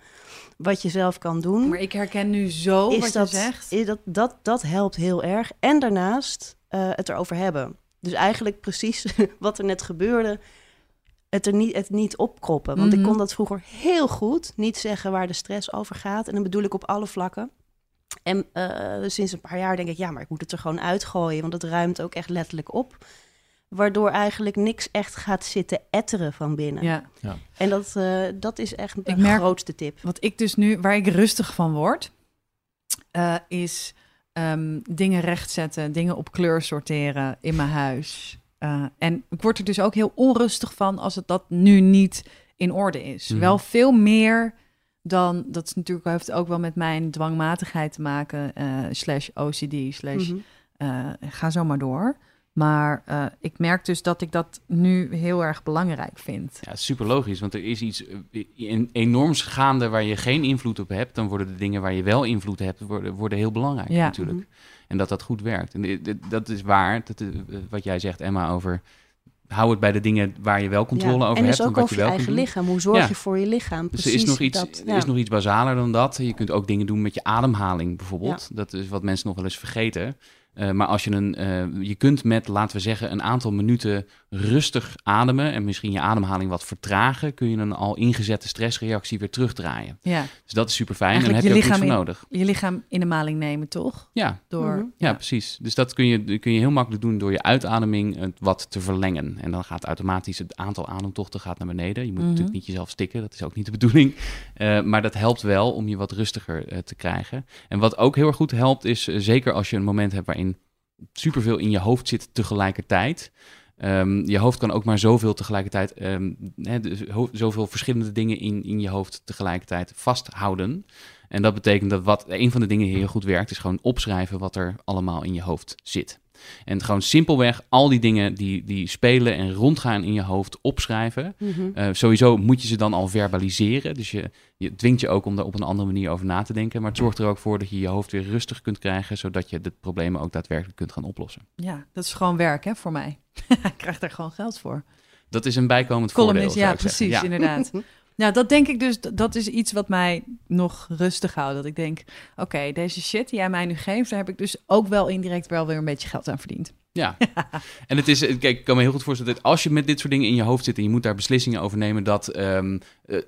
Wat je zelf kan doen. Maar ik herken nu zo is wat dat, je zegt. is dat, dat, dat helpt heel erg. En daarnaast eh, het erover hebben. Dus eigenlijk precies wat er net gebeurde. het er niet, het niet opkroppen. Want Mhm. ik kon dat vroeger heel goed. Niet zeggen waar de stress over gaat. En dan bedoel ik op alle vlakken. En eh, sinds een paar jaar denk ik, ja, maar ik moet het er gewoon uitgooien. Want het ruimt ook echt letterlijk op. Waardoor eigenlijk niks echt gaat zitten etteren van binnen. Ja. En dat, eh, dat is echt Ik merk- grootste tip. Wat ik dus nu, waar ik rustig van word, eh, is ehm, dingen rechtzetten, dingen op kleur sorteren in mijn huis. Eh, en ik word er dus ook heel onrustig van als het dat nu niet in orde is. Mhm. Wel veel meer dan, dat is natuurlijk, heeft ook wel met mijn dwangmatigheid te maken, eh, slash OCD, slash Mhm. eh, ga zo maar door. Maar eh, ik merk dus dat ik dat nu heel erg belangrijk vind. Ja, super logisch, want er is iets enorms gaande waar je geen invloed op hebt. Dan worden de dingen waar je wel invloed hebt, worden, worden heel belangrijk Ja. natuurlijk. Mhm. En dat dat goed werkt. En dat is waar, dat, wat jij zegt Emma, over hou het bij de dingen waar je wel controle Ja, over en hebt. dus ook en over je je eigen lichaam. Hoe zorg Ja. je voor je lichaam? Dus Precies er is, nog iets, dat, ja. is nog iets basaler dan dat. Je kunt ook dingen doen met je ademhaling bijvoorbeeld. Dat is wat mensen nog wel eens vergeten. Eh, maar als je een, eh, je kunt met, laten we zeggen, een aantal minuten rustig ademen en misschien je ademhaling wat vertragen, kun je een al ingezette stressreactie weer terugdraaien. Ja, Dus dat is super fijn en daar heb je je ook niks voor lichaam nodig. je lichaam in de maling nemen, toch? Ja, Door, Mhm. ja, precies. Dus dat kun je, kun je heel makkelijk doen door je uitademing wat te verlengen. En dan gaat automatisch het aantal ademtochten gaat naar beneden. Je moet Mhm. natuurlijk niet jezelf stikken, dat is ook niet de bedoeling. Eh, maar dat helpt wel om je wat rustiger eh, te krijgen. En wat ook heel erg goed helpt is, eh, zeker als je een moment hebt waarin superveel in je hoofd zit tegelijkertijd. Ehm, je hoofd kan ook maar zoveel tegelijkertijd, ehm, hè, dus zoveel verschillende dingen in, in je hoofd tegelijkertijd vasthouden. En dat betekent dat wat een van de dingen die heel goed werkt, is gewoon opschrijven wat er allemaal in je hoofd zit. En gewoon simpelweg al die dingen die, die spelen en rondgaan in je hoofd opschrijven. Mhm. Eh, sowieso moet je ze dan al verbaliseren. Dus je, je dwingt je ook om daar op een andere manier over na te denken. Maar het zorgt er ook voor dat je je hoofd weer rustig kunt krijgen, zodat je de problemen ook daadwerkelijk kunt gaan oplossen. Ja, dat is gewoon werk hè, voor mij. ik krijg daar gewoon geld voor. Dat is een bijkomend voordeel. Columnist, zou ja, ik zeggen. precies, inderdaad. Nou, dat denk ik dus, dat is iets wat mij nog rustig houdt. Dat ik denk, oké, deze shit die jij mij nu geeft, daar heb ik dus ook wel indirect wel weer een beetje geld aan verdiend. Ja, en het is, eh, kijk, ik kan me heel goed voorstellen dat als je met dit soort dingen in je hoofd zit en je moet daar beslissingen over nemen, dat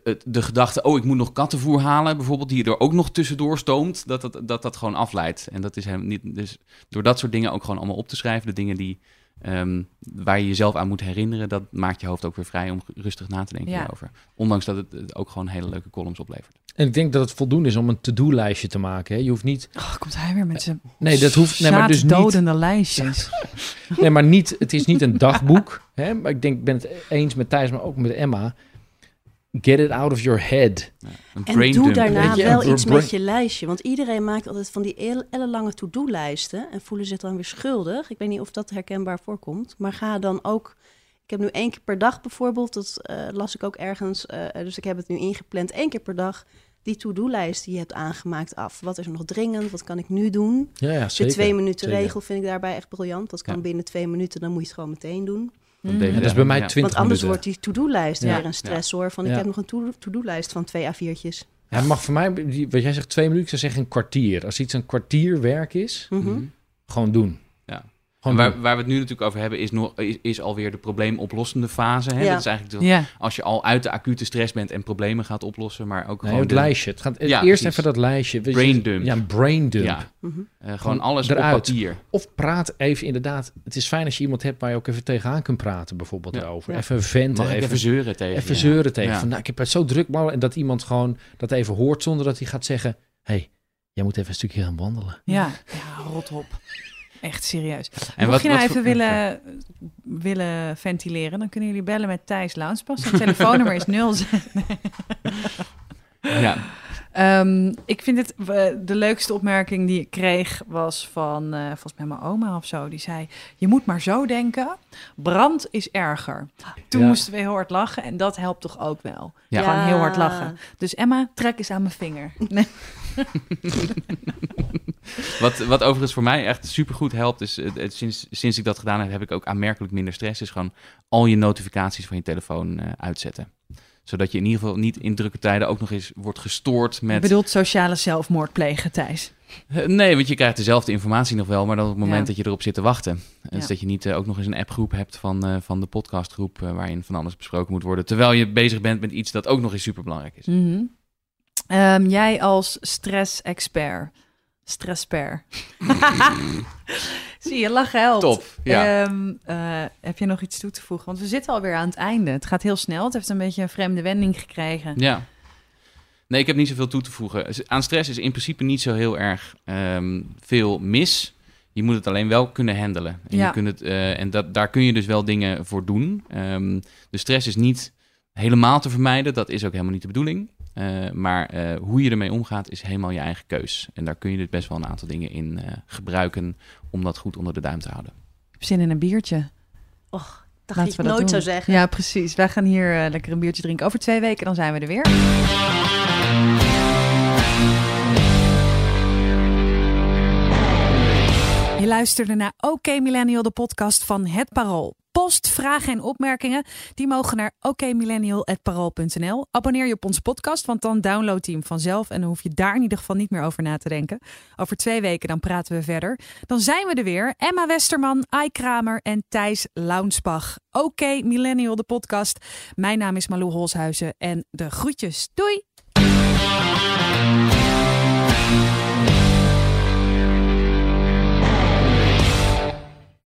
het- de gedachte, oh, ik moet nog kattenvoer halen, bijvoorbeeld, die er ook nog tussendoor stoomt, dat dat, dat, dat gewoon afleidt. En dat is helemaal niet, dus door dat soort dingen ook gewoon allemaal op te schrijven, de dingen die, ehm, waar je jezelf aan moet herinneren, dat maakt je hoofd ook weer vrij om rustig na te denken Ja. hierover. Ondanks dat het ook gewoon hele leuke columns oplevert. En ik denk dat het voldoende is om een to-do-lijstje te maken. Hè. Je hoeft niet... Oh, komt hij weer met zijn Nee, dat hoeft... Nee, maar dus niet... dodende lijstjes. Nee, maar niet, het is niet een dagboek. Hè? Maar ik denk, ik ben het eens met Thijs, maar ook met Emma. Get it out of your head. Ja, En doe dump. daarna wel een iets met je lijstje. Want iedereen maakt altijd van die el- ellenlange to-do-lijsten... en voelen zich dan weer schuldig. Ik weet niet of dat herkenbaar voorkomt. Maar ga dan ook... Ik heb nu één keer per dag bijvoorbeeld... dat eh, las ik ook ergens, eh, dus ik heb het nu ingepland... één keer per dag die to-do-lijst die je hebt aangemaakt af. Wat is er nog dringend? Wat kan ik nu doen? Ja, ja De twee minuten zeker. regel vind ik daarbij echt briljant. Dat kan Ja. binnen twee minuten, dan moet je het gewoon meteen doen. Dat Ja, dat is bij mij Ja. 20 Want anders minuten. wordt die to-do-lijst Ja. weer een stress hoor. Van ik heb nog een to- to-do-lijst van twee A4'tjes. Ja, het mag voor mij, die- wat jij zegt, twee minuten. Ik zou zeggen een kwartier. Als iets een kwartier werk is. Mhm. gewoon doen. Waar, we het nu natuurlijk over hebben, is, nog, is, is alweer de probleemoplossende fase. Hè? Ja. Dat is eigenlijk de- Ja, als je al uit de acute stress bent en problemen gaat oplossen, maar ook Nee, gewoon het de- lijstje. Het gaat, Ja, eerst precies. even dat lijstje. Brain dump. Ja, brain dump. Ja, Mhm. eh, gewoon Gewoon alles eruit. op papier. Of praat even inderdaad. Het is fijn als je iemand hebt waar je ook even tegenaan kunt praten, bijvoorbeeld. Ja. Even venten. Even, even zeuren tegen even zeuren tegen. Ja. Van, nou, ik heb het zo druk, man. En dat iemand gewoon dat even hoort zonder dat hij gaat zeggen: hey, jij moet even een stukje gaan wandelen. ja, ja, rot op. Echt serieus. En Mocht wat- je nou wat even voor- willen, willen ventileren, dan kunnen jullie bellen met Thijs Launspas. Zijn telefoonnummer is 0. Ja, Ehm, ik vind het eh, de leukste opmerking die ik kreeg was van eh, volgens mij mijn oma of zo. Die zei: Je moet maar zo denken. Brand is erger. Toen Ja. moesten we heel hard lachen en dat helpt toch ook wel. Ja. Gewoon heel hard lachen. Dus Emma, trek eens aan mijn vinger. Nee. wat, wat overigens voor mij echt supergoed helpt, is het- sinds, sinds ik dat gedaan heb, heb ik ook aanmerkelijk minder stress. Is gewoon al je notificaties van je telefoon eh, uitzetten. Zodat je in ieder geval niet in drukke tijden ook nog eens wordt gestoord Je met... bedoelt sociale zelfmoord plegen, Thijs. Eh, Nee, want je krijgt dezelfde informatie nog wel, maar dan op het moment Ja. dat je erop zit te wachten. Dus Ja. dat je niet eh, ook nog eens een appgroep hebt van, van de podcastgroep waarin van alles besproken moet worden. Terwijl je bezig bent met iets dat ook nog eens superbelangrijk is. Mhm. Ehm, jij als stress-expert. Stressper. Zie je, lachen helpt. Top, ja. Ehm, eh, heb je nog iets toe te voegen? Want we zitten alweer aan het einde. Het gaat heel snel. Het heeft een beetje een vreemde wending gekregen. Ja. Nee, ik heb niet zoveel toe te voegen. Aan stress is in principe niet zo heel erg ehm, veel mis. Je moet het alleen wel kunnen handelen. En, Ja. je kunt het, eh, en dat, daar kun je dus wel dingen voor doen. Ehm, de stress is niet helemaal te vermijden. Dat is ook helemaal niet de bedoeling. Eh, maar eh, hoe je ermee omgaat is helemaal je eigen keus. En daar kun je dus best wel een aantal dingen in eh, gebruiken om dat goed onder de duim te houden. Ik heb zin in een biertje. Och, dat Laten we dat nooit doen. zou zeggen. Ja, precies. Wij gaan hier lekker een biertje drinken. Over twee weken dan zijn we er weer. Je luisterde naar OK Millennial, de podcast van Het Parool. Post, vragen en opmerkingen, die mogen naar okmillennial.parool.nl. Abonneer je op onze podcast, want dan download je hem vanzelf... en dan hoef je daar in ieder geval niet meer over na te denken. Over twee weken dan praten we verder. Dan zijn we er weer. Emma Westerman, Ai Kramer en Thijs Launsbach. OK Millennial, de podcast. Mijn naam is Malou Holshuizen en de groetjes. Doei!